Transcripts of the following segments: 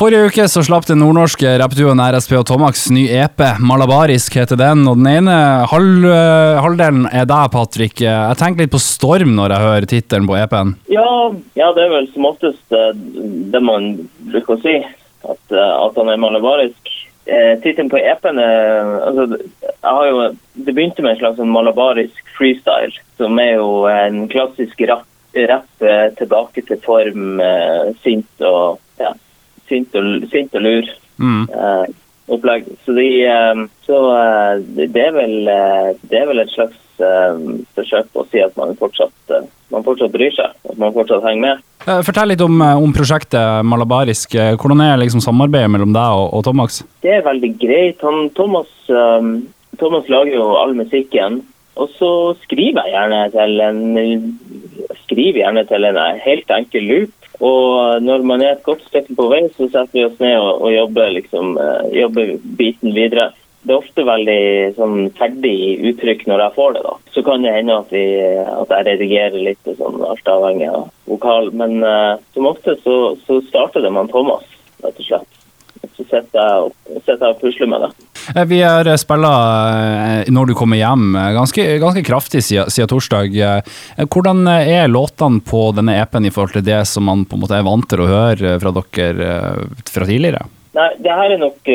Forrige uke så slapp den nordnorske rappduoen RSP og Tomax ny EP. Malabarisk heter den, og den ene halv, halvdelen er deg, Patrick. Jeg tenker litt på Storm når jeg hører tittelen på EP-en. Ja, ja, det er vel som oftest eh, det man bruker å si. At, eh, at han er malabarisk. Eh, tittelen på EP-en altså, jo, Det begynte med en slags sånn malabarisk freestyle, som er jo en klassisk rapp, rapp tilbake til form, sint og sint og, sint og lur. Mm. Uh, opplegg. Så, de, uh, så uh, det, er vel, det, er vel, et slags forsøk på å si at man fortsatt, man fortsatt bryr seg. At man fortsatt henger med. Fortell litt om, om prosjektet Malabarisk. Hvordan er liksom samarbeidet mellom deg og, og Thomas? Det er veldig greit. Han, Thomas, Thomas lager jo all musikken. Og så skriver jeg gjerne til en gjerne til en helt enkel loop og når man er et godt stykke på vei, så setter vi oss ned og, og jobber, liksom, uh, jobber, biten videre. Det er ofte veldig sånn, ferdig uttrykk når jeg får det. da. Så kan det hende at, vi, at jeg redigerer litt, sånn, alt avhengig av vokal. Men uh, som ofte så, så starter det med Thomas, rett og slett. Så sitter jeg og, og pusler med det. Eh, vi har spilla eh, når du kommer hjem, eh, ganske, ganske kraftig siden, siden, torsdag. Hvordan er låtene på denne EP-en i forhold til det som man på en måte er vant til å høre fra dere fra tidligere? Nei, det her er nok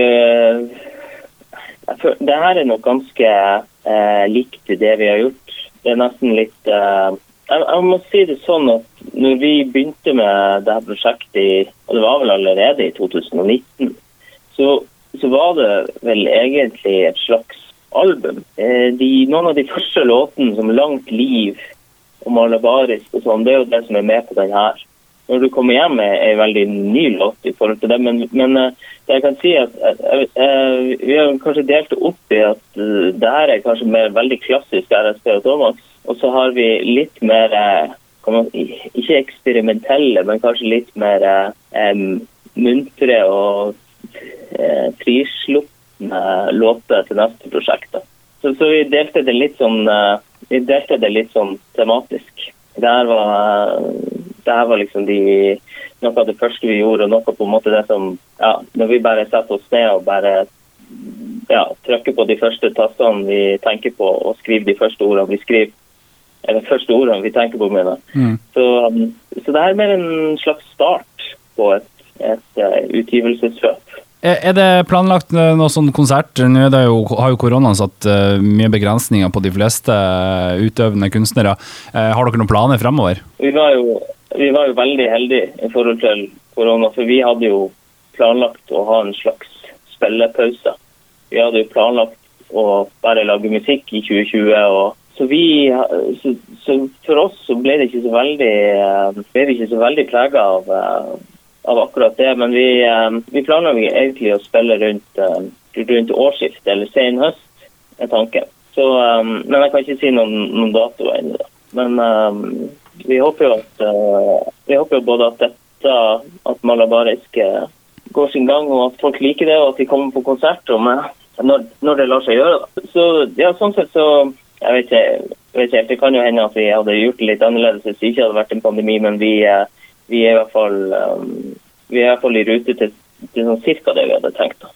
Det her er nok ganske eh, likt det vi har gjort. Det er nesten litt eh, jeg, jeg, må si det sånn at når vi begynte med det her prosjektet, og det var vel allerede i 2019, så så var det vel egentlig et slags album. Eh, de, noen av de første låtene som 'Langt liv' og 'Malabarisk' og sånn, det er jo det som er med på den her. Når du kommer hjem er en veldig ny låt i forhold til det, men, men eh, jeg kan si at uh, vi har kanskje delt det opp i at det her er kanskje mer veldig klassisk RSP og Thomas, og så har vi litt mer man, ikke eksperimentelle, men kanskje litt mer um, muntre og eh, frisluppne låter til neste prosjekt. Så, så, vi delte det litt sånn eh, vi delte det litt sånn tematisk. Det her var, det her var liksom de, noe av det første vi gjorde, og noe på en måte det som ja, Når vi bare setter oss ned og bare ja, trykker på de første tastene vi tenker på, og skriver de første ordene vi skriver eller første ordene vi tenker på, mener mm. så, um, så det her er mer en slags start på et, et, et uh, utgivelsesløp. Er det planlagt noe sånn konsert? Nå jo, har jo koronaen satt uh, mye begrensninger på de fleste utøvende kunstnere. Har dere noen planer fremover? Vi var, jo, vi var, jo, veldig heldige i forhold til korona, for vi hadde jo planlagt å ha en slags spillepause. Vi hadde jo planlagt å bare lage musikk i 2020. og så, vi, så, så for oss så ble det ikke så veldig, ble veldig prega av av akkurat det. Men vi, eh, vi planlegger egentlig å spille rundt, eh, rundt årsskiftet eller sen høst, er tanken. Så, um, men jeg kan ikke si noen, noen dato ennå. Men vi håper jo at vi håper både at dette, at Malabarisk går sin gang, og at folk liker det, og at de kommer på konsert når, når, det lar seg gjøre. Da. Så ja, sånn sett så jeg vet, ikke, jeg vet ikke, Det kan jo hende at vi hadde gjort det litt annerledes hvis det ikke hadde vært en pandemi, men vi, vi er i hvert fall um, vi er i hvert fall i rute til, til sånn cirka det vi hadde tenkt. da.